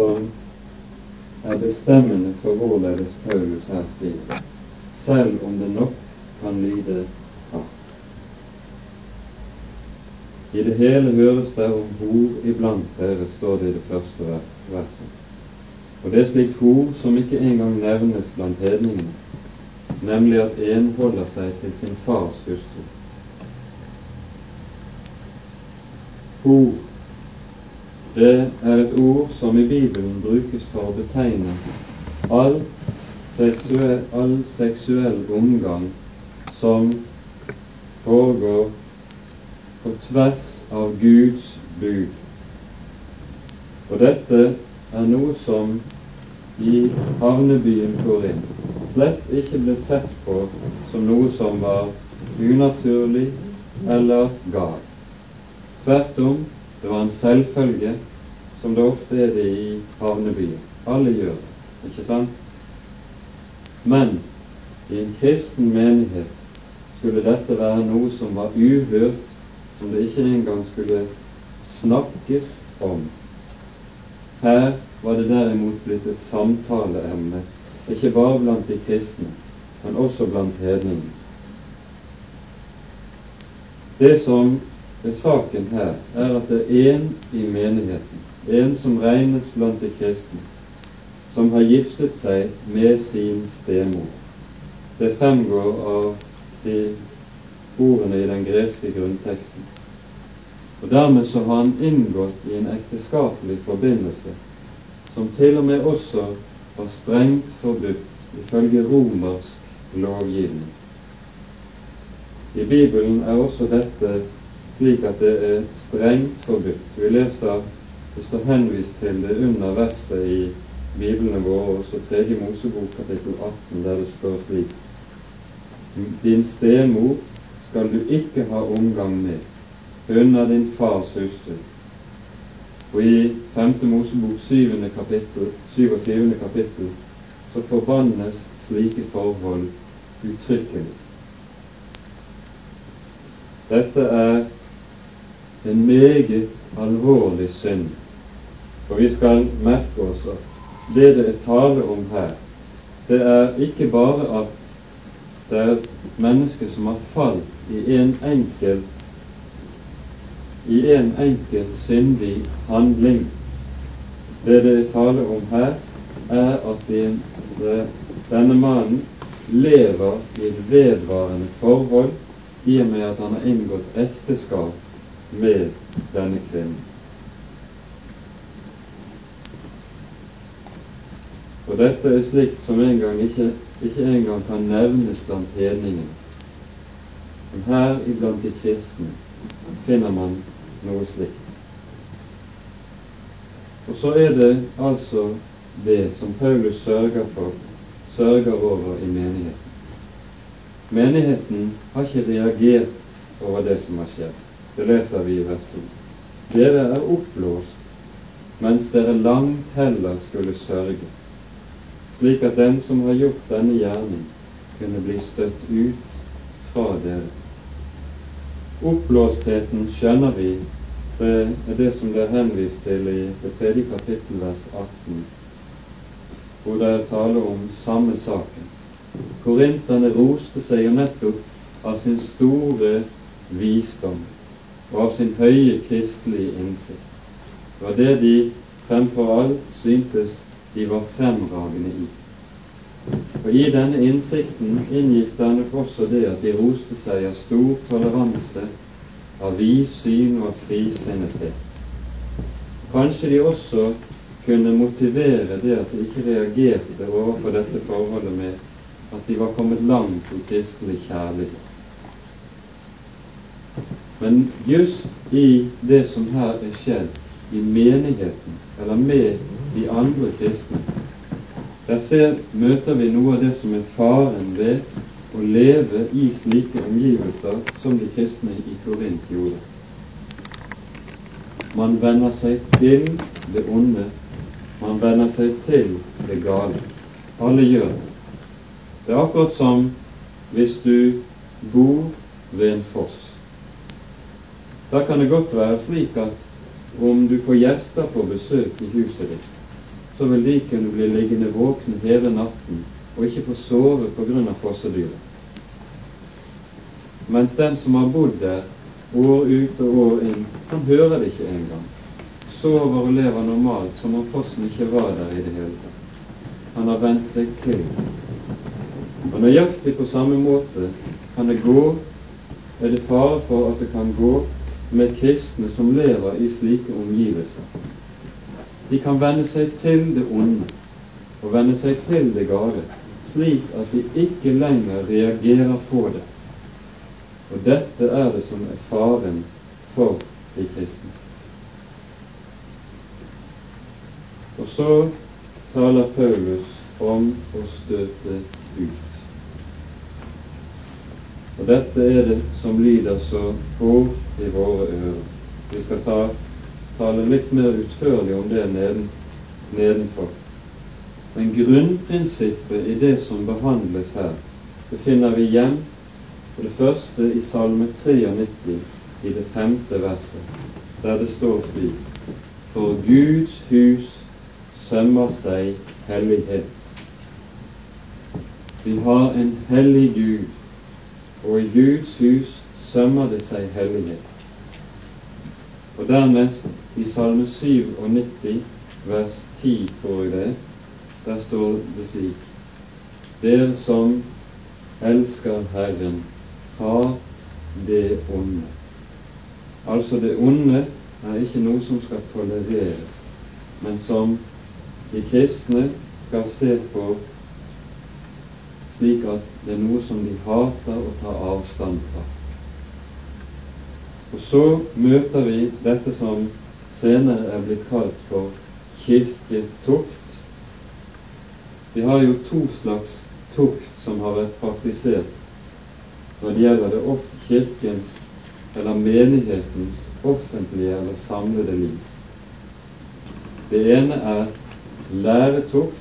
som er bestemmende for hvorledes Paulus her skriver, selv om det nok kan lyde hardt. I det hele høres det om hor iblant dere, står det i det første verset. Og det er slikt hor som ikke engang nevnes blant hedningene, nemlig at en holder seg til sin fars hustru. Hor, det er et ord som i Bibelen brukes for å betegne all seksuell, all seksuell omgang som foregår på tvers av Guds bud. Og dette er noe som i havnebyen Korin slett ikke ble sett på som noe som var unaturlig eller galt. Tvert om, det var en selvfølge, som det ofte er det i havnebyen. Alle gjør det, ikke sant? Men i en kristen menighet skulle dette være noe som var uhørt, som det ikke engang skulle snakkes om her var det derimot blitt et samtaleemne, ikke bare blant de kristne, men også blant hedningene. Det som er saken her, er at det er en i menigheten, en som regnes blant de kristne, som har giftet seg med sin stemor. Det fremgår av de ordene i den greske grunnteksten. Og Dermed så har han inngått i en ekteskapelig forbindelse som til og med også var strengt forbudt ifølge romersk lovgivning. I Bibelen er også dette slik at det er strengt forbudt. Vi leser det står henvist til det under verset i Biblene våre, også 3. Mosebok kapittel 18, der det står slik Din stemor skal du ikke ha omgang med, hun din fars hustru. Og i 5. Mosebok 7. kapittel, 27. kapittel så forbannes slike forhold uttrykkelig. Dette er en meget alvorlig synd, Og vi skal merke oss at det det er tale om her, det er ikke bare at det er et menneske som har falt i en enkel i en enkel syndig handling. Det det er tale om her, er at denne mannen lever i et vedvarende forhold i og med at han har inngått ekteskap med denne kvinnen. Og dette er slikt som en gang ikke, ikke engang kan nevnes blant hedningene. Men her iblant de kristne finner man noe slikt. Og så er det altså det som Paulus sørger for, sørger over i menigheten. Menigheten har ikke reagert over det som har skjedd. Det leser vi i vers 2. Dere er oppblåst, mens dere langt heller skulle sørge, slik at den som har gjort denne gjerning, kunne bli støtt ut fra dere. Oppblåstheten skjønner vi, det er det som det er henvist til i det tredje kapittel, vers 18, hvor det er tale om samme saken. Korinterne roste seg jo nettopp av sin store visdom og av sin høye kristelige innsikt. Det var det de fremfor alt syntes de var fremragende i. Og I denne innsikten inngikk det nok også det at de roste seg av stor toleranse, av vidsyn og av frisinnethet. Kanskje de også kunne motivere det at de ikke reagerte overfor dette forholdet med at de var kommet langt i kristelig kjærlighet. Men just i det som her er skjedd i menigheten, eller med de andre kristne, der ser, møter vi noe av det som er faren ved å leve i slike omgivelser som de kristne i Korint gjorde. Man venner seg til det onde, man venner seg til det gale. Alle gjør det. Det er akkurat som hvis du bor ved en foss. Da kan det godt være slik at om du får gjester på besøk i huset ditt, så vil de kunne bli liggende våkne hele natten og ikke få sove av fossedyret. Mens den som har bodd der år ut og år inn, han hører det ikke engang. Sover og lever normalt som om fossen ikke var der i det hele tatt. Han har vent seg til. Og nøyaktig på samme måte kan det gå, er det fare for at det kan gå med kristne som lever i slike omgivelser. De kan venne seg til det onde og venne seg til det gale, slik at de ikke lenger reagerer på det. Og dette er det som er faren for de kristne. Og så taler Paulus om å støte ut. Og dette er det som lyder så hårdt i våre ører. Vi skal ta, tale litt mer utførlig om det neden, nedenfor. Men grunnprinsippet i det som behandles her, det finner vi hjem for det første i Salme 93 i det femte verset, der det står slik For Guds hus sømmer seg hellighet. Vi har en hellig Gud og i Guds hus sømmer det seg hellighet. Og dernest i Salme 97 vers 10, tror jeg det, der står det slik Dere som elsker Herren, har det onde. Altså det onde er ikke noe som skal tolereres, men som de kristne skal se på slik at det er noe som de hater og tar avstand fra. Og så møter vi dette som senere er blitt kalt for kirketukt. Vi har jo to slags tukt som har vært praktisert når det gjelder det kirkens eller menighetens offentlige eller samlede liv. Det ene er læretukt,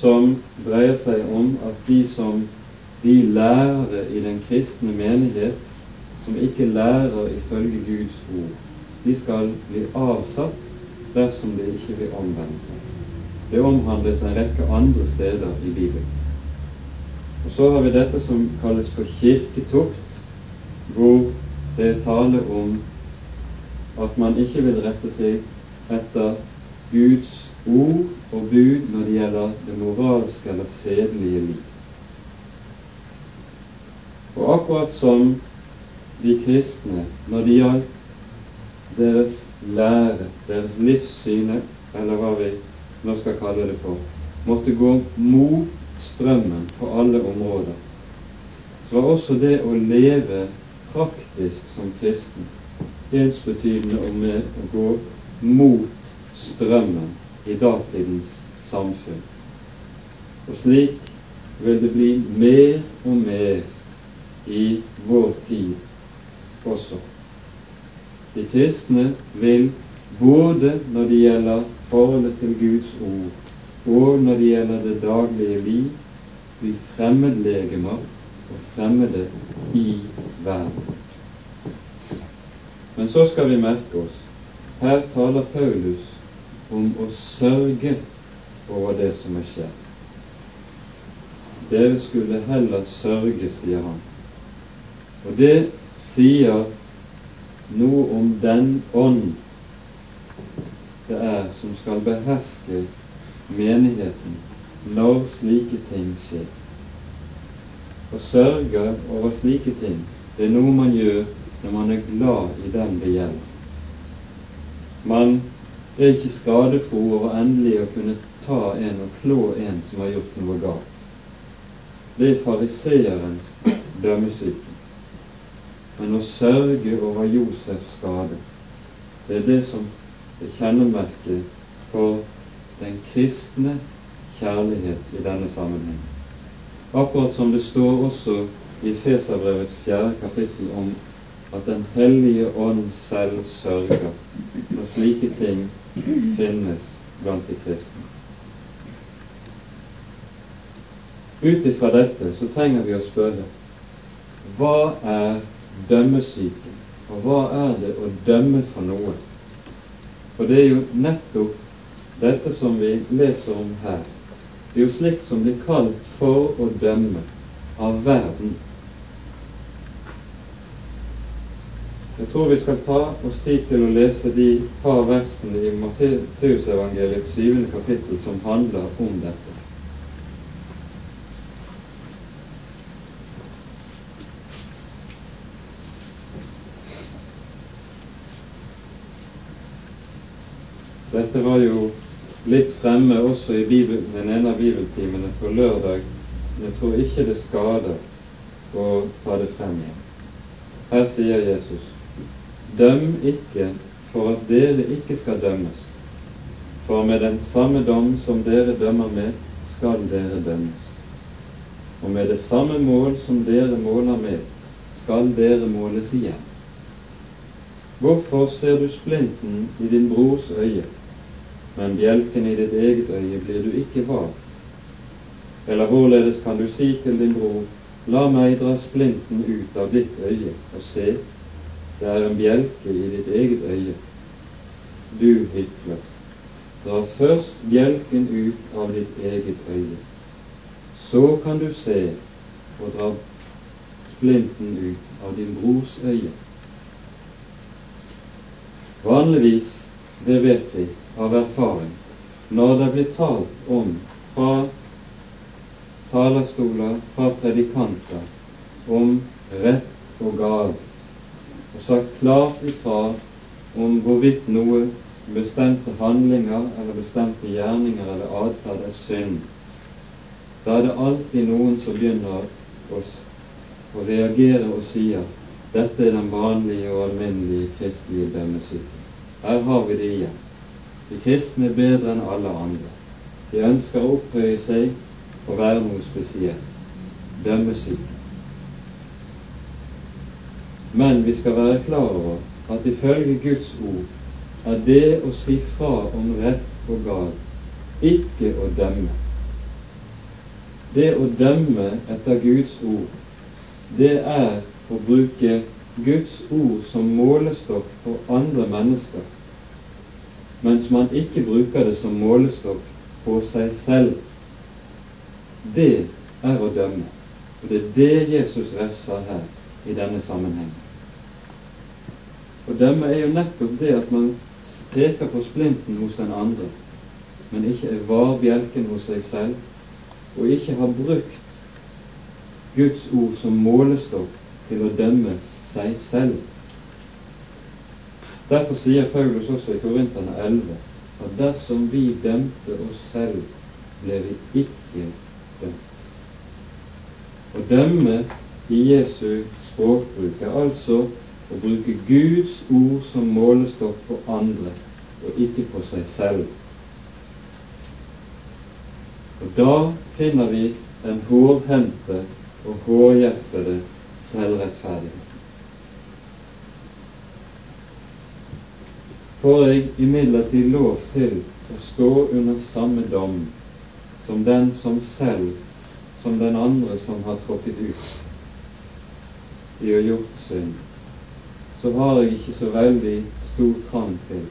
som dreier seg om at de som de lærere i den kristne menighet som ikke lærer ifølge Guds ord, de skal bli avsatt dersom de ikke vil omvende seg. Det omhandles en rekke andre steder i Bibelen. Og Så har vi dette som kalles for kirketukt, hvor det er tale om at man ikke vil rette seg etter Guds ord og bud når det gjelder det moralske eller sedelige liv. Og akkurat som de kristne når det gjaldt deres lære, deres livssyne, eller hva vi nå skal kalle det for, måtte gå mot strømmen på alle områder, så var også det å leve praktisk som kristen ensbetydende med å gå mot strømmen i datidens samfunn. Og slik vil det bli mer og mer i vår tid også. De kristne vil både når det gjelder forholdet til Guds ord, og når det gjelder det daglige liv, bli fremmedlegemer og fremmede i verden. Men så skal vi merke oss her taler Paulus om å sørge over det som er skjedd. Dere skulle heller sørge, sier han. Og det sier noe om den ånd det er som skal beherske menigheten når slike ting skjer. Å sørge over slike ting, det er noe man gjør når man er glad i den det gjelder. Man er ikke skadefro over endelig å kunne ta en og klå en som har gjort noe galt. Det er fariseerens dømmesyke. Men å sørge over Josefs skade, det er det som er kjennemerket for den kristne kjærlighet i denne sammenhengen. Akkurat som det står også i Feserbrevets fjerde kapittel om at Den hellige ånd selv sørger når slike ting finnes blant de kristne. Ut ifra dette så trenger vi å spørre hva er dømmesyken, og hva er det å dømme for noe? For det er jo nettopp dette som vi leser om her, det er jo slikt som blir kalt for å dømme av verden. Jeg tror vi skal ta oss tid til å lese de par versene i Matteusevangeliets syvende kapittel som handler om dette. Dette var jo litt fremme også i Bibel, den ene av bibeltimene på lørdag. Men jeg tror ikke det skader å ta det frem igjen. Her sier Jesus Døm ikke for at dere ikke skal dømmes. For med den samme dom som dere dømmer med, skal dere dømmes. Og med det samme mål som dere måler med, skal dere måles igjen. Hvorfor ser du splinten i din brors øye, men bjelken i ditt eget øye blir du ikke var. Eller hvorledes kan du si til din bror, la meg dra splinten ut av ditt øye, og se, det er en bjelke i ditt eget øye. Du hykler, dra først bjelken ut av ditt eget øye. Så kan du se og dra splinten ut av din brors øye. Vanligvis, det vet vi, av erfaring når det blir talt om fra talerstoler, fra predikanter, om rett og galt, og sagt klart ifra om hvorvidt noe bestemte handlinger eller bestemte gjerninger eller atferd er synd. Da er det alltid noen som begynner å, reagere og sier dette er den vanlige og alminnelige kristelige dømmesyken. Her har vi det igjen. De kristne er bedre enn alle andre. De ønsker å opphøye seg og være noe spesielt. Dømmesyke. Men vi skal være klar over at ifølge Guds ord er det å si fra om rett og galt ikke å dømme. Det å dømme etter Guds ord, det er å bruke Guds ord som målestokk for andre mennesker mens man ikke bruker det som målestokk på seg selv. Det er å dømme. Og det er det Jesus refser her i denne sammenheng. Å dømme er jo nettopp det at man peker på splinten hos den andre, men ikke er var bjelken hos seg selv, og ikke har brukt Guds ord som målestokk til å dømme seg selv. Derfor sier Paulus også i Korinterne 11 at dersom vi dømte oss selv, ble vi ikke dømt. Å dømme i Jesu språkbruk er altså å bruke Guds ord som målestokk på andre, og ikke på seg selv. Og da finner vi den hårhendte og hårhjertede selvrettferdighet. får jeg imidlertid lov til å stå under samme dom som den som selv, som den andre som har tråkket ut i å gjort synd, så har jeg ikke så veldig stor trang til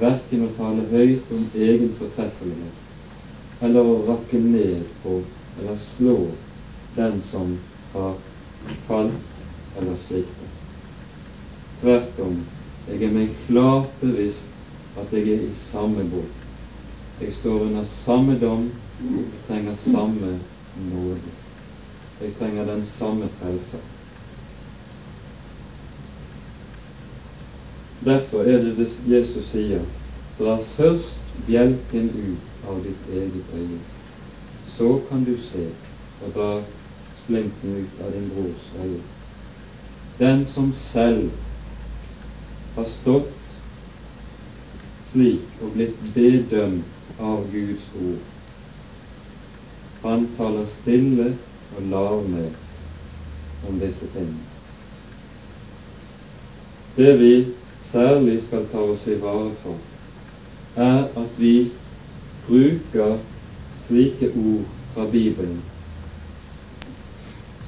verken å tale høyt om egen fortreffelighet eller å rakke ned på eller slå den som har falt eller sviktet. Tvert om jeg er meg klart bevisst at jeg er i samme båt. Jeg står under samme dom, jeg trenger samme nåde. Jeg trenger den samme frelser. Derfor er det det Jesus sier dra først bjelken ut av ditt eget øye. Så kan du se og dra splinten ut av din brors øye. Den som selv har stått slik og blitt bedømt av Guds ord. Han taler stille og larme om disse tingene. Det vi særlig skal ta oss i vare for, er at vi bruker slike ord fra Bibelen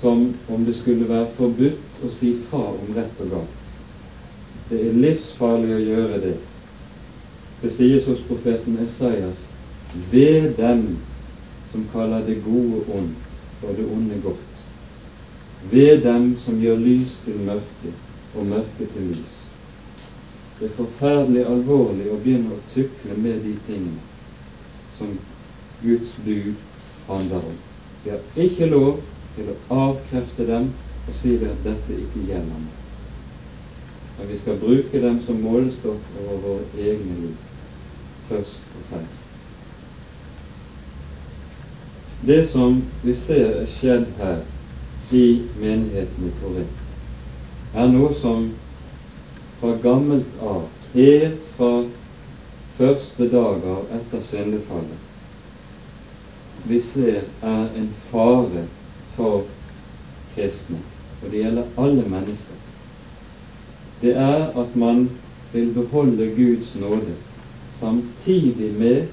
som om det skulle være forbudt å si fra om rett og galt. Det er livsfarlig å gjøre det. Det sies hos profeten Esaias ved dem som kaller det gode ondt og det onde godt. Ved dem som gjør lys til mørke og mørke til lys. Det er forferdelig alvorlig å begynne å tukle med de tingene som Guds bud handler om. Vi har ikke lov til å avkrefte dem og si at dette ikke gjelder meg. Men vi skal bruke dem som målestokk over våre egne liv, først og fremst. Det som vi ser er skjedd her i menigheten i Korint, er noe som fra gammelt av, helt fra første dager etter syndefallet, vi ser er en fare for kristne, og det gjelder alle mennesker, det er at man vil beholde Guds nåde samtidig med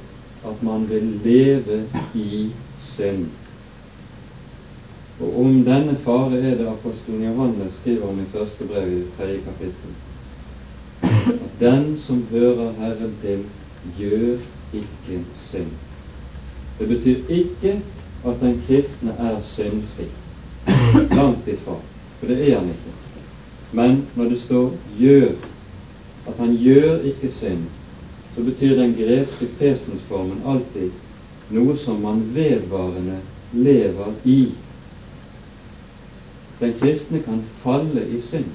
at man vil leve i synd. Og om denne fare er det apostelen Johannes skriver om i første brev i tredje kapittel. Den som hører Herren til, gjør ikke synd. Det betyr ikke at den kristne er syndfri. Langt ifra. For det er han ikke. Men når det står 'gjør', at han gjør ikke synd, så betyr den greske presensformen alltid noe som man vedvarende lever i. Den kristne kan falle i synd,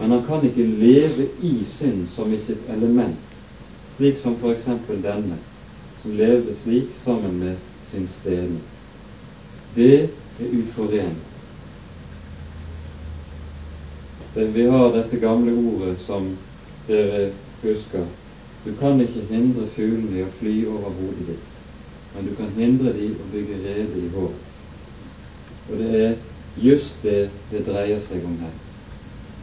men han kan ikke leve i synd som i sitt element, slik som f.eks. denne, som levde slik sammen med sin stene. Det er uforenlig. Vi har dette gamle ordet som dere husker. Du kan ikke hindre fuglene i å fly over hodet ditt, men du kan hindre dem å bygge rede i håret. Og det er just det det dreier seg om her.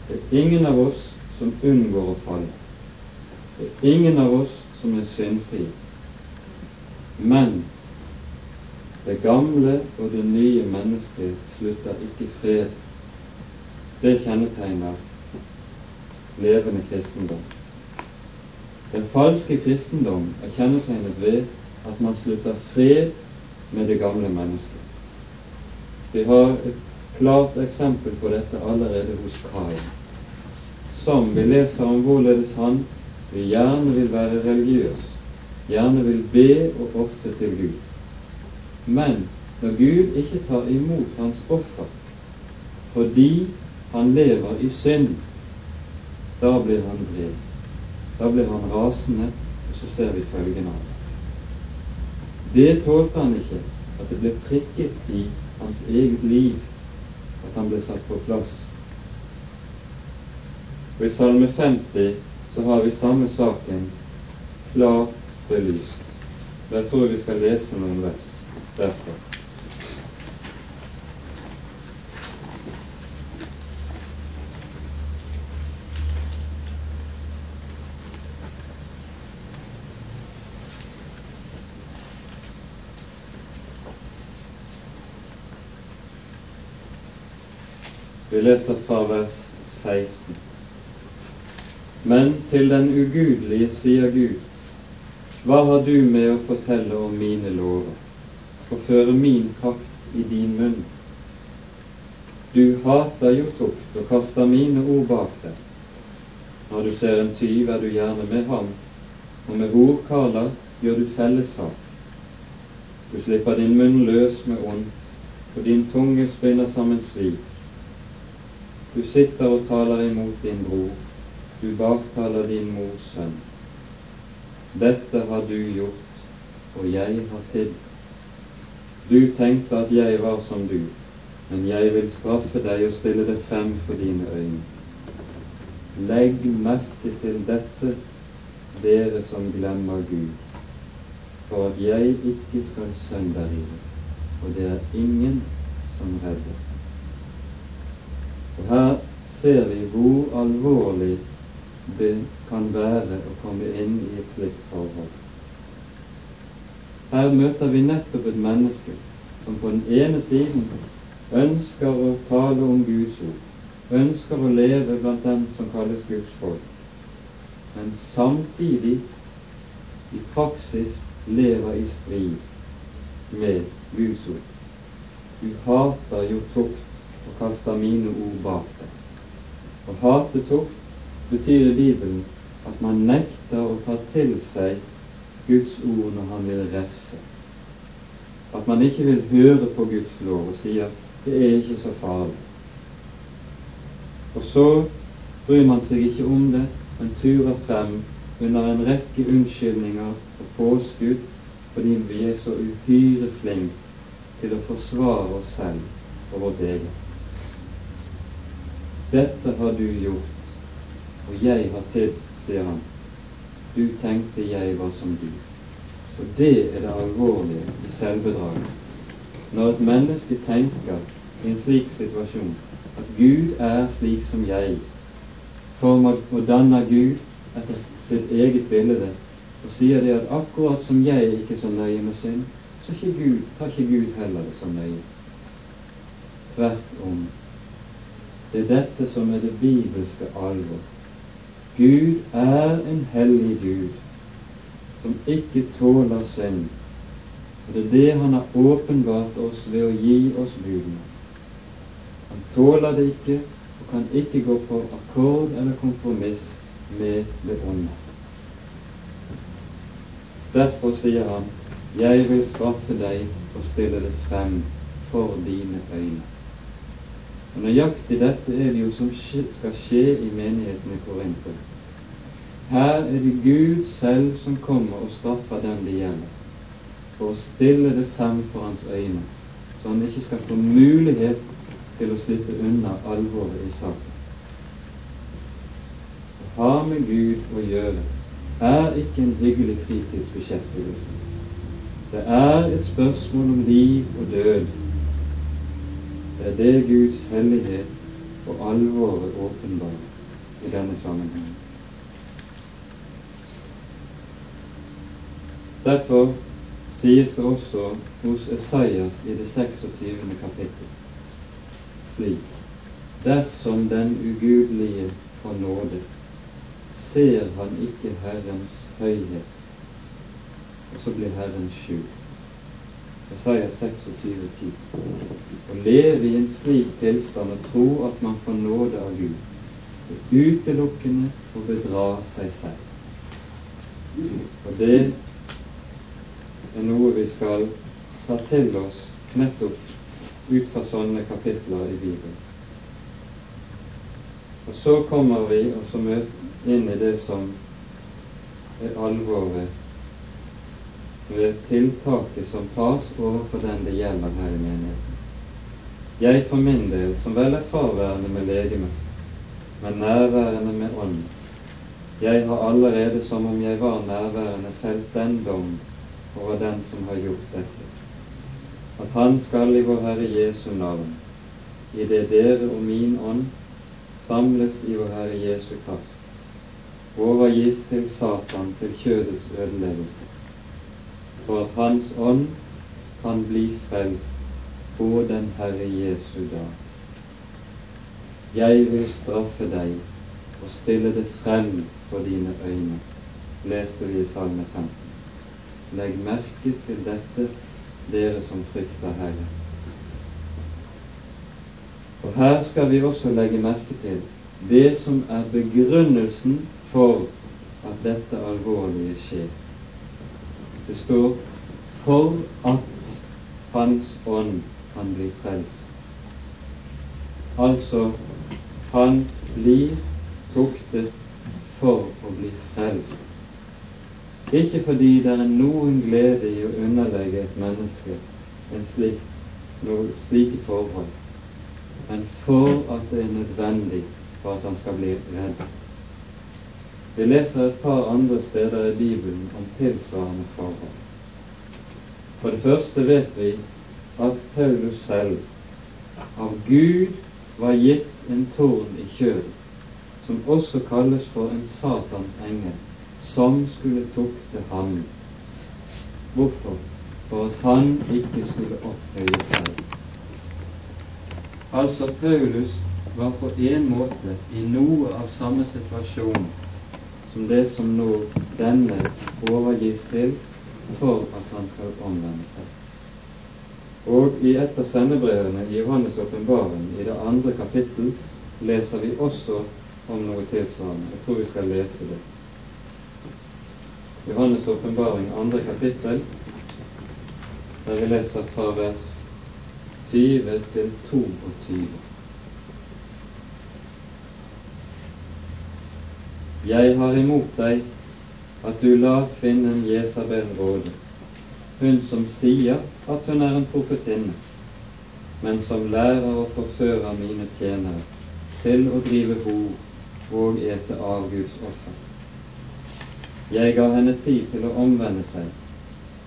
Det er ingen av oss som unngår å falle. Det er ingen av oss som er syndfri. Men det gamle og det nye mennesket slutter ikke fred. Det kjennetegner levende kristendom. Den falske kristendom er kjennetegnet ved at man slutter fred med det gamle mennesket. Vi har et klart eksempel på dette allerede hos Kain, som vi leser om hvorledes han vi gjerne vil være religiøs, gjerne vil be og ofre til Gud. Men når Gud ikke tar imot hans offer fordi han lever i synd, da blir han vred. Da blir han rasende, og så ser vi følgende av det. Det tålte han ikke, at det ble prikket i hans eget liv, at han ble satt på plass. Og I Salme 50 så har vi samme saken klart belyst. Jeg tror vi skal lese noen vers derfra. Vi leser fra vers 16. Men til den ugudelige sier Gud, hva har du med å fortelle om mine lover? og føre min kraft i din munn. Du hater jo tukt og kaster mine ord bak deg. Når du ser en tyv, er du gjerne med ham, og med horkarler gjør du fellessak. Du slipper din munn løs med ondt, og din tunge spinner sammen svik. Du sitter og taler imot din bror, du baktaler din mors sønn. Dette har du gjort, og jeg har tidd. Du tenkte at jeg var som du, men jeg vil straffe deg og stille det frem for dine øyne. Legg merke til dette, dere som glemmer Gud, for at jeg ikke skal sønderrive, og det er ingen som redder. Og Her ser vi hvor alvorlig det kan være å komme inn i et slikt forhold. Her møter vi nettopp et menneske som på den ene siden ønsker å tale om Guds ord, ønsker å leve blant dem som kalles Guds folk, men samtidig i praksis lever i strid med Guds ord. Du hater jo tukt og kaster mine ord bak deg. Å hate tukt betyr i Bibelen at man nekter å ta til seg Guds ord når han vil refse. At man ikke vil høre på Guds lov og sier det er ikke så farlig. Og så bryr man seg ikke om det, men turer frem under en rekke unnskyldninger og påskudd fordi vi er så uhyre flinke til å forsvare oss selv og vårt eget. Dette har du gjort, og jeg har tid, sier han. Du tenkte jeg var som du. Og det er det alvorlige i selvbedraget. Når et menneske tenker i en slik situasjon at Gud er slik som jeg, former og danner Gud etter sitt eget bilde, og sier det at akkurat som jeg ikke er så nøye med synd, så ikke Gud, tar ikke Gud heller det så nøye. Tvert om. Det er dette som er det bibelske alvor. Gud er en hellig Gud som ikke tåler synd. Og det er det Han har åpenbart oss ved å gi oss budene. Han tåler det ikke og kan ikke gå på akkord eller kompromiss med det onde. Derfor sier han, 'Jeg vil straffe deg og stille det frem for dine øyne'. Og Nøyaktig dette er det jo som skal skje i menigheten i Korinter. Her er det Gud selv som kommer og straffer den det gjelder, for å stille det frem for hans øyne, så han ikke skal få mulighet til å slippe unna alvoret i saken. Å ha med Gud å gjøre er ikke en hyggelig fritidsbeskjeftigelse. Det er et spørsmål om liv og død. Det er det Guds hellighet og alvoret åpenbart i denne sammenhengen. Derfor sies det også hos Esaias i det 26. kapittel slik dersom den ugudelige får nåde, ser han ikke Herrens høyhet, og så blir Herren skjult. Jesaja 26, 10. Å leve i en slik tilstand og tro at man får nåde av Gud, er utelukkende å bedra seg selv. Og det er noe vi skal ta til oss nettopp ut fra sånne kapitler i Bibelen. Og så kommer vi også inn i det som er alvoret ved tiltaket som tas overfor den det gjelder her i menigheten. Jeg for min del, som vel er fraværende med legeme, men nærværende med ånd, jeg har allerede som om jeg var nærværende, felt den dom over den som har gjort dette. At Han skal i vår Herre Jesu navn, i det dere og min ånd samles i vår Herre Jesu kraft, overgis til Satan til kjødets ødeleggelse, for at Hans ånd kan bli frelst på den Herre Jesu dag. Jeg vil straffe deg og stille det frem for dine øyne, leste vi i Salme 15. Legg merke til dette dere som frykter Herre. Og her skal vi også legge merke til det som er begrunnelsen for at dette alvorlige skjer. Det står 'for at Hans ånd kan bli frelst'. Altså han blir tuktet for å bli frelst. Ikke fordi det er noen glede i å underlegge et menneske en slik, noe, slike forhold, men for at det er nødvendig for at han skal bli redd. Vi leser et par andre steder i Bibelen om tilsvarende forhold. For det første vet vi at Paulus selv av Gud var gitt en tårn i kjødet, som også kalles for en Satans engel som skulle tukte ham. Hvorfor? For at han ikke skulle opphøye seg. Altså Paulus var på en måte i noe av samme situasjon som det som nå denne overgis til for at han skal omvende seg. Og i et av sendebrevene i Johannes' åpenbaring, i det andre kapittel, leser vi også om noe tilsvarende. Jeg tror vi skal lese det. Johannes' åpenbaring, andre kapittel, der vi leser fra vers 20 til 22. Jeg har imot deg at du lar kvinnen Jesabel råde, hun som sier at hun er en profetinne, men som lærer og forfører mine tjenere til å drive hor og ete avgudsoffer. Jeg ga henne tid til å omvende seg,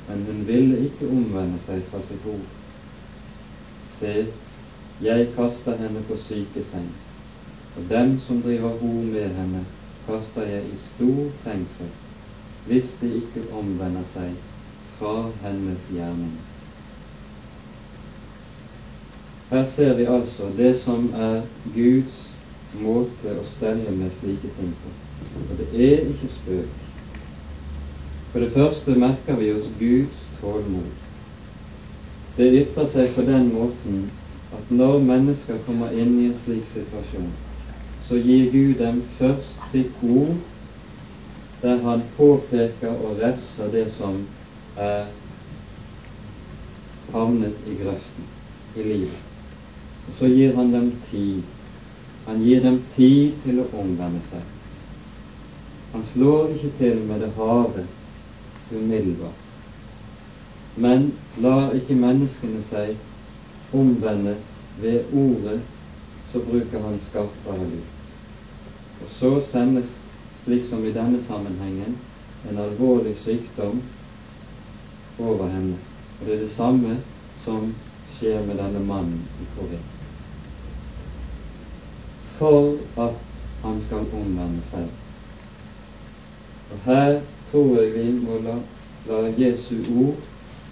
men hun ville ikke omvende seg fra sitt hor. Se, jeg kaster henne på sykeseng, og dem som driver hor med henne, kaster jeg i stor trengsel, hvis det ikke omvender seg fra hennes gjerning. Her ser vi altså det som er Guds måte å stelle med slike ting på. Og det er ikke spøk. For det første merker vi oss Guds tålmod. Det ytrer seg på den måten at når mennesker kommer inn i en slik situasjon, så gir Gud dem først sitt ord, der han påpeker og refser det som er havnet i grøften i livet. Og så gir han dem tid. Han gir dem tid til å omvende seg. Han slår ikke til med det harde umiddelbart, men lar ikke menneskene seg omvende ved ordet, så bruker han skarpere lyd. Og så sendes, slik som i denne sammenhengen, en alvorlig sykdom over henne. Og det er det samme som skjer med denne mannen i Korint. For at han skal omvende seg. Og her tror jeg vi må la, la Jesu ord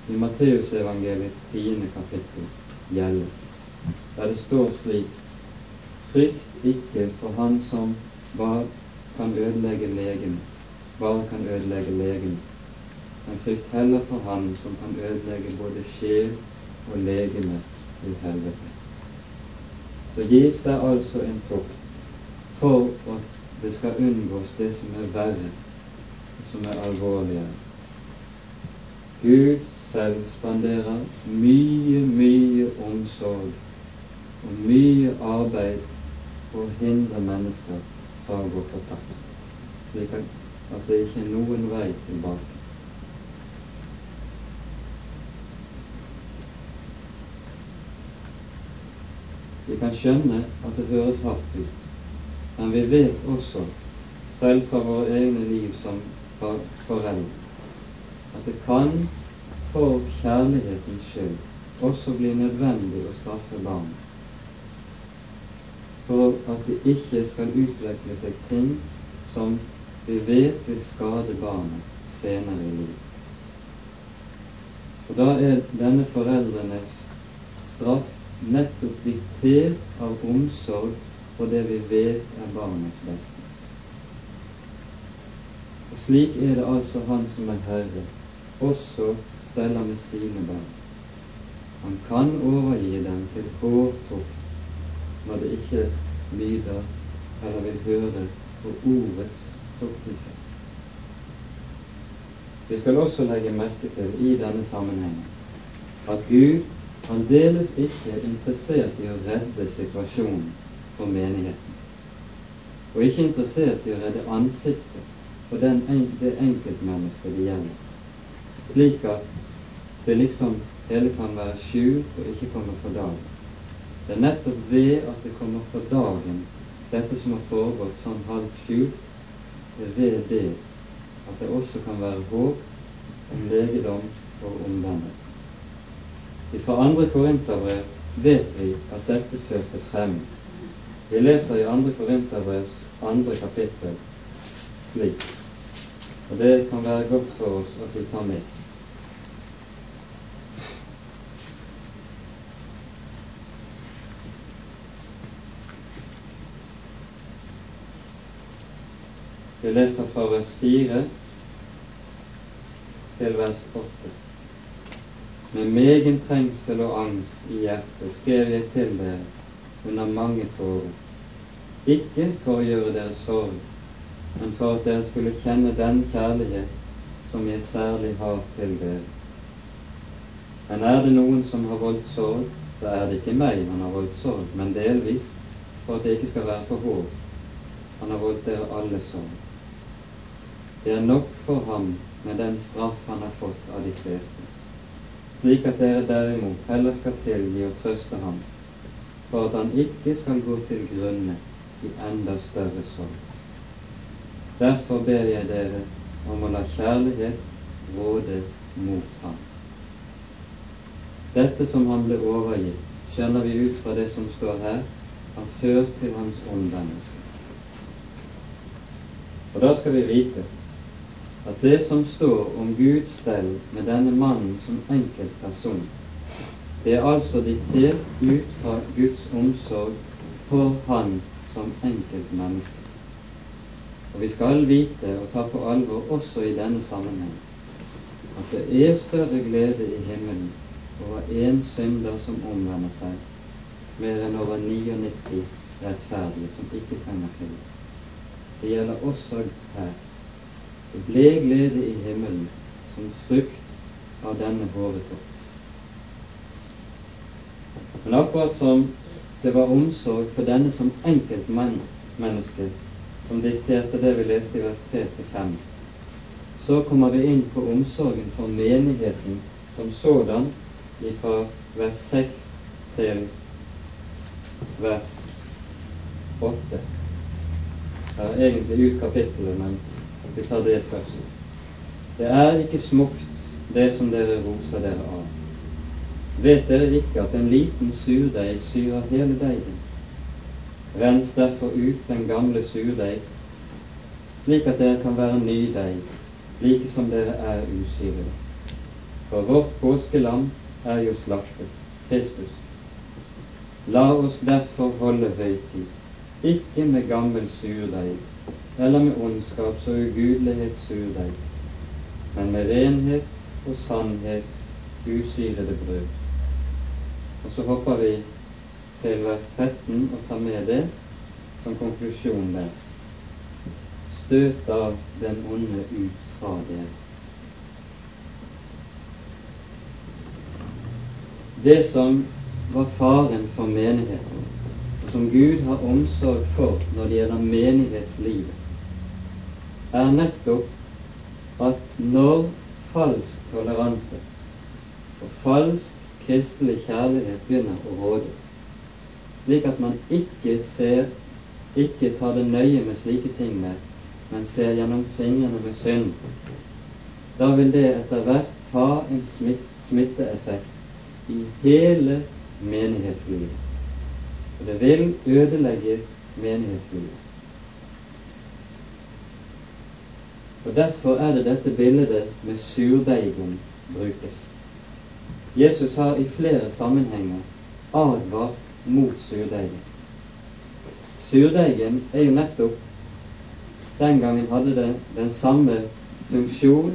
i Matteusevangeliets tiende kapittel gjelde, der det står slik Frykt ikke for Han som hva kan ødelegge legen? Hva kan ødelegge legen? Men frykt heller for Han som kan ødelegge både sjel og legeme i helvete. Så gis det altså en tukt for at det skal unngås det som er verre, som er alvorligere. Gud selv spanderer mye, mye omsorg og mye arbeid for å hindre mennesker å gå fortapt, slik at det ikke er noen vei tilbake. Vi kan skjønne at det høres hardt ut, men vi vet også, selv fra våre egne liv som foreldre, at det kan for kjærlighetens skyld også bli nødvendig å straffe barnet for at det ikke skal utvikle seg ting som vi vet vil skade barnet senere i livet. Og da er denne foreldrenes straff nettopp diktert av omsorg for det vi vet er barnets beste. Og slik er det altså Han som er Herre, også steller med sine barn. Han kan overgi dem til hårtukt når det ikke lyder eller vil høre på ordets tuktelse. Vi skal også legge merke til i denne sammenhengen at Gud fremdeles ikke er interessert i å redde situasjonen for menigheten, og ikke interessert i å redde ansiktet for den, det enkeltmennesket det gjelder, slik at det liksom hele kan være skjult og ikke komme for dagen. Det er nettopp ved at det kommer for dagen, dette som har foregått sånn halvt skjult, det er ved det at det også kan være håp om legedom og omvendelse. Fra andre Korinterbrev vet vi at dette førte frem. Vi leser i andre Korinterbrevs andre kapittel slik, og det kan være godt for oss at vi tar med. Vi leser fra vers 4 til vers 8. Med megen trengsel og angst i hjertet skrev jeg til dere under mange tårer, ikke for å gjøre dere sorg, men for at dere skulle kjenne den kjærlighet som jeg særlig har til dere. Men er det noen som har voldt sorg, så er det ikke meg han har voldt sorg, men delvis for at det ikke skal være for håp. Han har voldt dere alle sorg. Det er nok for ham med den straff han har fått av de fleste, slik at dere derimot heller skal tilgi og trøste ham, for at han ikke skal gå til grunne i enda større sorg. Derfor ber jeg dere om å la kjærlighet råde mot ham. Dette som han ble overgitt, skjønner vi ut fra det som står her, har ført til hans omvendelse. Og da skal vi vite at det som står om Guds stell med denne mannen som enkeltperson, det er altså diktert ut fra Guds omsorg for han som enkeltmenneske. Og vi skal vite og ta på alvor også i denne sammenheng at det er større glede i himmelen over én synder som omvender seg, mer enn over 99 rettferdige som ikke trenger til. Det gjelder også her. Det ble glede i himmelen som frukt av denne håretokt. Men akkurat som det var omsorg for denne som enkeltmenneske som dikterte det vi leste i vers 3-5. Så kommer vi inn på omsorgen for menigheten som sådan fra vers 6 til vers 8. Jeg har egentlig ut kapittelet, men vi tar det først. Det er ikke smukt, det som dere roser dere av. Vet dere ikke at en liten surdeig syrer hele deigen? Rens derfor ut den gamle surdeig, slik at dere kan være ny deig, like som dere er usyrede. For vårt påskelam er jo slaktet, Kristus. La oss derfor holde høytid, ikke med gammel surdeig eller med ondskaps- og ugudelighetssurdeig, men med renhets- og sannhets usyrede brød. Og så hopper vi til vers 13 og tar med det som konklusjon der. Støt av den onde ut fra dere. Det som var faren for menigheten, og som Gud har omsorg for når det gjelder menighetslivet, er nettopp at når falsk toleranse og falsk kristelig kjærlighet begynner å råde, slik at man ikke ser, ikke tar det nøye med slike ting med, men ser gjennom fingrene med synd, da vil det etter hvert ha en smitteeffekt i hele menighetslivet. Og det vil ødelegge menighetslivet. Og Derfor er det dette bildet med surdeigen brukes. Jesus har i flere sammenhenger advart mot surdeigen. Surdeigen er jo nettopp Den gangen hadde det den samme funksjon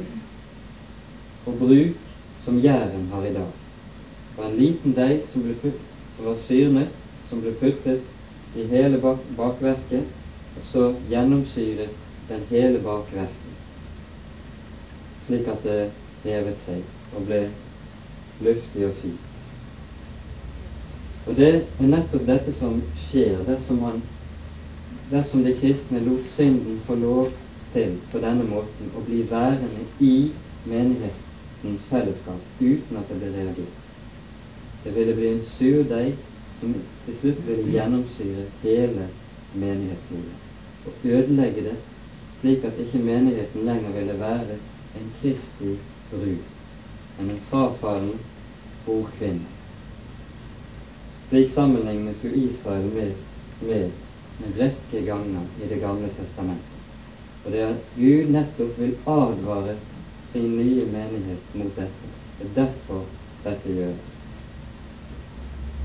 og bruk som gjæren har i dag. Det var en liten deig som, ble putt, som var syrnet, som ble puttet i hele bak bakverket, og så gjennomsyret den hele bakverket, slik at det hevet seg og ble luftig og fint. Og det er nettopp dette som skjer dersom, man, dersom de kristne lot synden få lov til på denne måten å bli værende i menighetens fellesskap uten at det blir reagert. Det ville bli en surdeig som til slutt ville gjennomsyre hele menighetslivet og ødelegge det, slik at ikke menigheten lenger ville være en kristig brud, men en frafallen ordkvinne. Slik sammenlignes jo Israel med, med en rekke ganger i Det gamle testamentet. Og det er at Gud nettopp vil advare sin nye menighet mot dette. Det er derfor dette gjøres.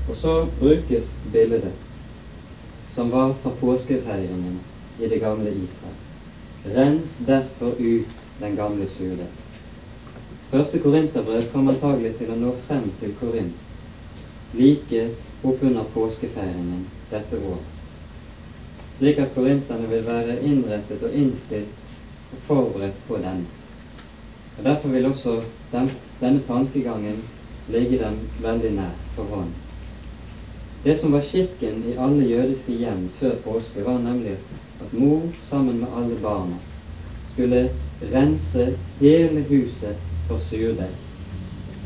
Og så brukes bildet som var fra påskefeiringen i det gamle Israel. Rens derfor ut den gamle skjule. Første Korinterbrev kom antagelig til å nå frem til Korint like oppunder påskefeiringen dette år, slik at korinterne vil være innrettet og innstilt og forberedt på den. Og Derfor vil også den, denne tankegangen ligge dem veldig nær for hånden. Det som var skikken i alle jødiske hjem før påske, var nemlig at mor sammen med alle barna skulle rense hele huset for surdeig.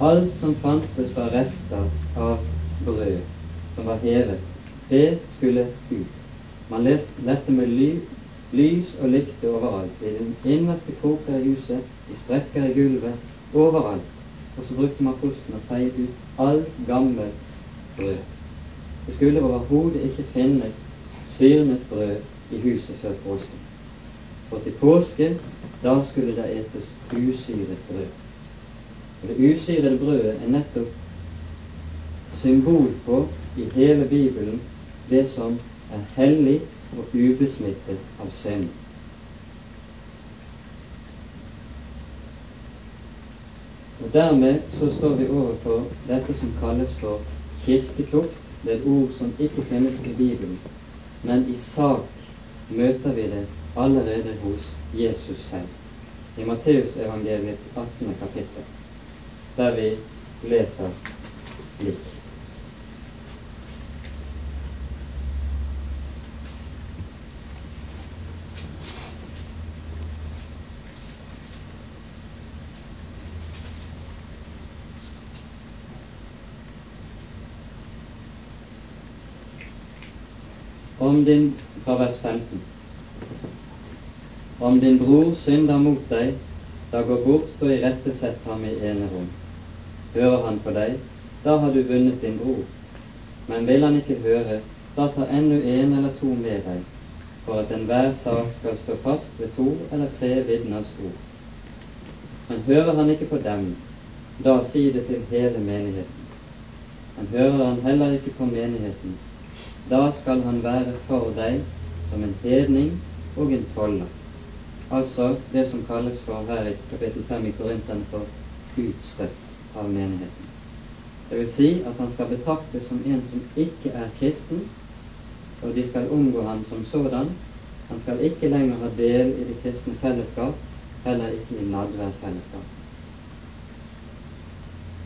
Alt som fantes var rester av brød som var hevet, det skulle ut. Man lette med ly, lys og lykte overalt, i den innerste kroker i huset, i sprekker i gulvet, overalt. Og så brukte man kosten og feiet ut alt gammelt brød. Det skulle overhodet ikke finnes syrnet brød i huset før påske. For til påske, da skulle det etes usyret brød. Og det usyrede brødet er nettopp symbol på i hele Bibelen det som er hellig og ubesmittet av synd. Og Dermed så står vi overfor dette som kalles for kirketukt, det er et ord som ikke finnes i Bibelen, men i sak møter vi det allerede hos Jesus selv. I Matteusevangeliets 18. kapittel, der vi leser slik. om din fra vers 15. Om din bror synder mot deg, da gå bort og irettesett ham i enerom. Hører han på deg, da har du vunnet din bror. Men vil han ikke høre, da ta ennå en eller to med deg, for at enhver sak skal stå fast ved to eller tre vitners ord. Men hører han ikke på dem, da si det til hele menigheten. Men hører han heller ikke på menigheten, da skal han være for deg som en hedning og en toller. Altså det som kalles for her i kapittel 5 i Korinteren for utstøtt av menigheten. Det vil si at han skal betraktes som en som ikke er kristen, og de skal omgå han som sådan. Han skal ikke lenger ha del i det kristne fellesskap, heller ikke i nadværfellesskap.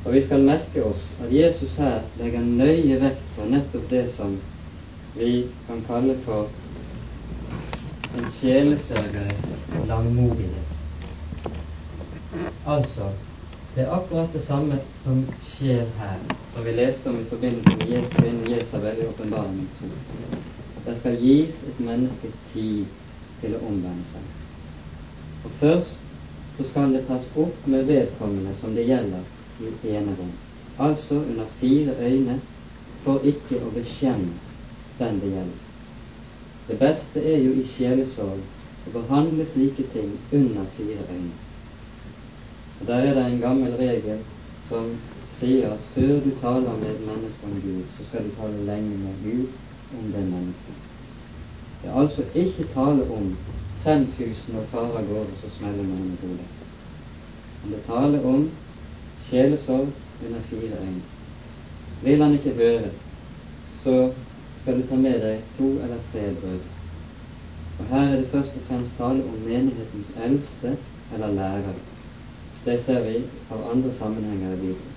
Og vi skal merke oss at Jesus her legger nøye vekt på nettopp det som vi kan kalle for en sjelesørgeres langmodighet. Altså, det er akkurat det samme som skjer her, som vi leste om i forbindelse med Jesu kvinne Jesabel i åpenbaringen 2. Det skal gis et menneske tid til å omvende seg. Og først så skal det tas opp med vedkommende som det gjelder i enerom, altså under fire øyne, for ikke å bekjenne den det gjelder. Det beste er jo i sjelesorg å behandle slike ting under fire øyne. Og Der er det en gammel regel som sier at før du taler med et menneske om Gud, så skal du tale lenge med Gud om det mennesket. Det er altså ikke tale om fremfusende og far av gårde så smeller noen i hodet. Men det taler om sjelesorg under fire øyne. Vil han ikke høre, så skal du ta med deg to eller tre brødre. Og Her er det først og fremst tale om menighetens eldste eller lærere. Det ser vi av andre sammenhenger i Bibelen.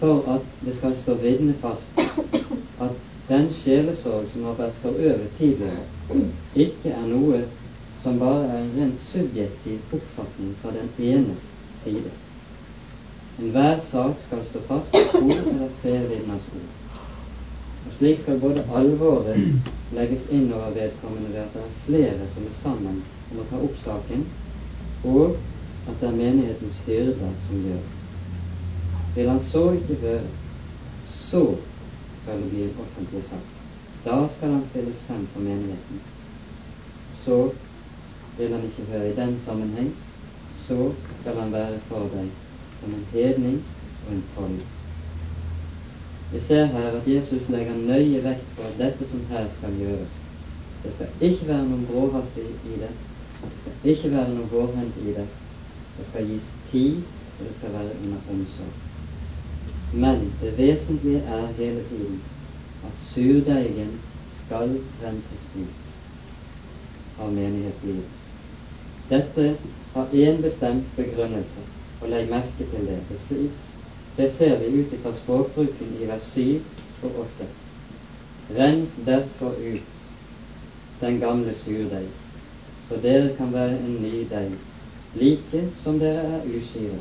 For at det skal stå fast at den sjelesorg som har vært forøvet tidligere, ikke er noe som bare er en rent subjektiv oppfatning fra den enes side. Enhver sak skal stå fast to eller tre vitners ord. Og Slik skal både alvoret legges inn over vedkommende ved at det er flere som er sammen om å ta opp saken, og at det er menighetens hyrder som gjør. Vil han så ikke høre, så skal det bli en offentlig sak. Da skal han stilles frem for menigheten. Så vil han ikke høre i den sammenheng, så skal han være for deg som en hedning og en toller. Vi ser her at Jesus legger nøye vekt på at dette som her skal gjøres, det skal ikke være noen bråhast i det, Det skal ikke være noen hårhendt i det. Det skal gis tid, og det skal være under omsorg. Men det vesentlige er hele tiden at surdeigen skal renses ut av menighetslivet. Dette har én bestemt begrunnelse, og legg merke til det. Det ser vi ut fra språkbruken i vers 7 og 8. Rens derfor ut den gamle surdeig, så dere kan være en ny deig, like som dere er usyre.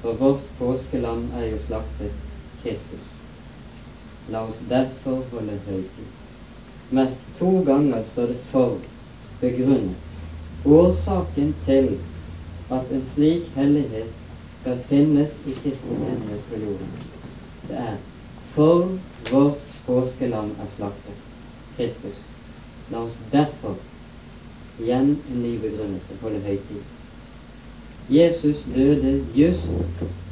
For vårt påskelam er jo slaktet Kristus. La oss derfor holde høytid. Merk to ganger står det for begrunnet. Årsaken til at en slik hellighet skal finnes i kristne menighet på jorden, det er for vårt påskelam er slaktet, Kristus. La oss derfor, igjen en ny begrunnelse, holde høytid. Jesus døde just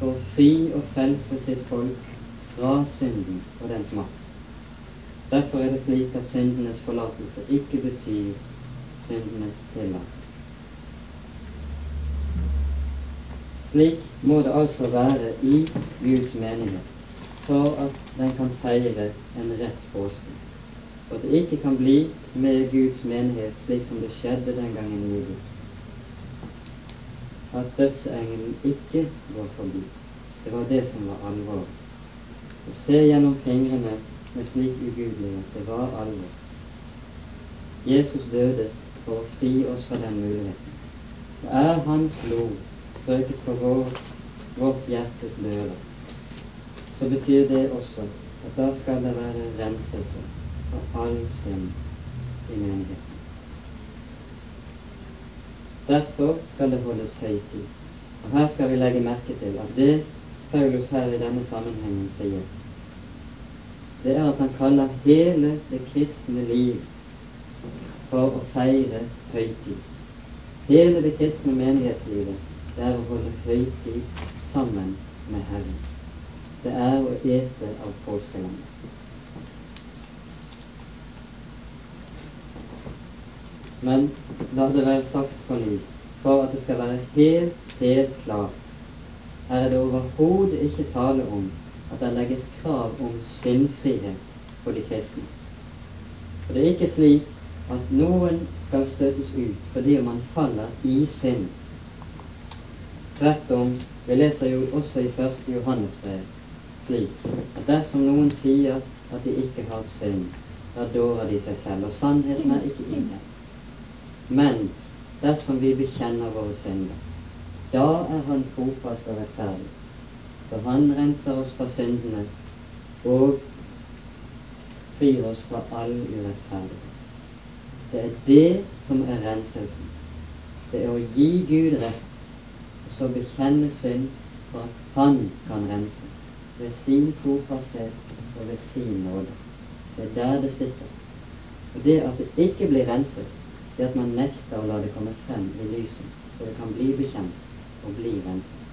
for å fri og frelse sitt folk fra synden og dens makt. Derfor er det slik at syndenes forlatelse ikke betyr syndenes tillatelse. Slik må det altså være i Guds menighet for at den kan feire en rett påske, og det ikke kan bli med Guds menighet slik som det skjedde den gangen i Egypt at dødsengelen ikke går forbi. Det var det som var alvor. Å se gjennom fingrene med slik ugudelighet, det var alvor. Jesus døde for å fri oss fra den muligheten. Det er Hans blod strøket på vår, vårt hjertes dører, så betyr det også at da skal det være renselse for all synd i menigheten. Derfor skal det holdes høytid. Og Her skal vi legge merke til at det Paulus her i denne sammenhengen sier, det er at han kaller hele det kristne liv for å feire høytid. Hele det kristne menighetslivet det er å holde høytid sammen med Herren. Det er å ete av påskelandet. Men la det være sagt på ny, for at det skal være helt, helt klart. Her er det overhodet ikke tale om at det legges krav om syndfrihet for de kristne. For det er ikke slik at noen skal støtes ut fordi man faller i synd. Tvert om, vi leser jo også i første Johannesbrev slik at dersom noen sier at de ikke har synd, da dårer de seg selv, og sannheten er ikke i dem. Men dersom vi bekjenner våre synder, da er Han trofast og rettferdig. Så Han renser oss fra syndene og frir oss fra all urettferdighet. Det er det som er renselsen. Det er å gi Gud rett, og så bekjenne synd for at Han kan rense ved sin trofasthet og ved sin nåde. Det er der det stikker. Og det at det ikke blir renset, det at man nekter å la det komme frem i lyset, så det kan bli bekjent og bli renset.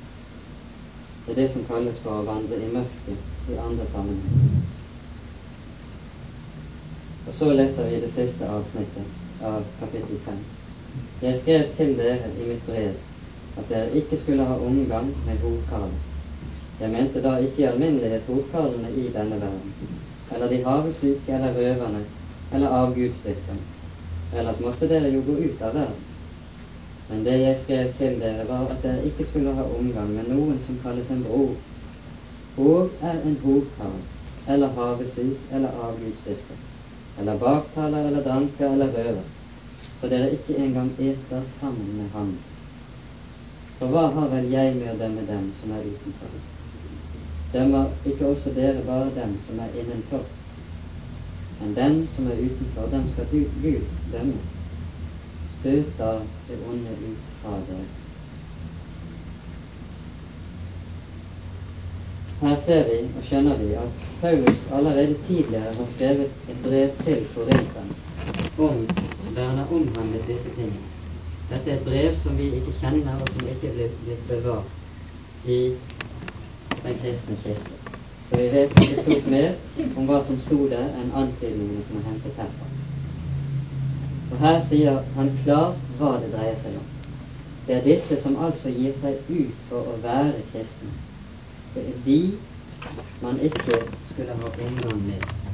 Det er det som kalles for å vandre i mørket i andre sammenhenger. Og så leser vi det siste avsnittet av kapittel 5. Jeg skrev til dere i mitt brev at dere ikke skulle ha omgang med hovkarler. Jeg mente da ikke i alminnelighet hovkarlene i denne verden, eller de havesyke eller røverne eller avgudsdyrkerne ellers måtte dere jo gå ut av verden. Men det jeg skrev til dere, var at dere ikke skulle ha omgang med noen som kalles en bror, og er en hovkarl, eller havesyk, eller avgudsdyrker, eller baktaler, eller dranker, eller røver, så dere ikke engang eter sammen med ham. For hva har vel jeg med å dømme dem som er utenfor? Dømmer ikke også dere bare dem som er innenfor? Men dem som er utenfor, dem skal du, Gud dømme. Støt da det onde ut fra dere. Her ser vi og skjønner vi at Paulus allerede tidligere har skrevet et brev til korinterne om der han har omhandlet disse tingene. Dette er et brev som vi ikke kjenner, og som ikke er blitt bevart i den kristne kirke. Så vi vet ikke stort mer om hva som sto der, enn antydningene som er hentet herfra. Og her sier han klart hva det dreier seg om. Det er disse som altså gir seg ut for å være kristne. Det er de man ikke skulle ha omgang med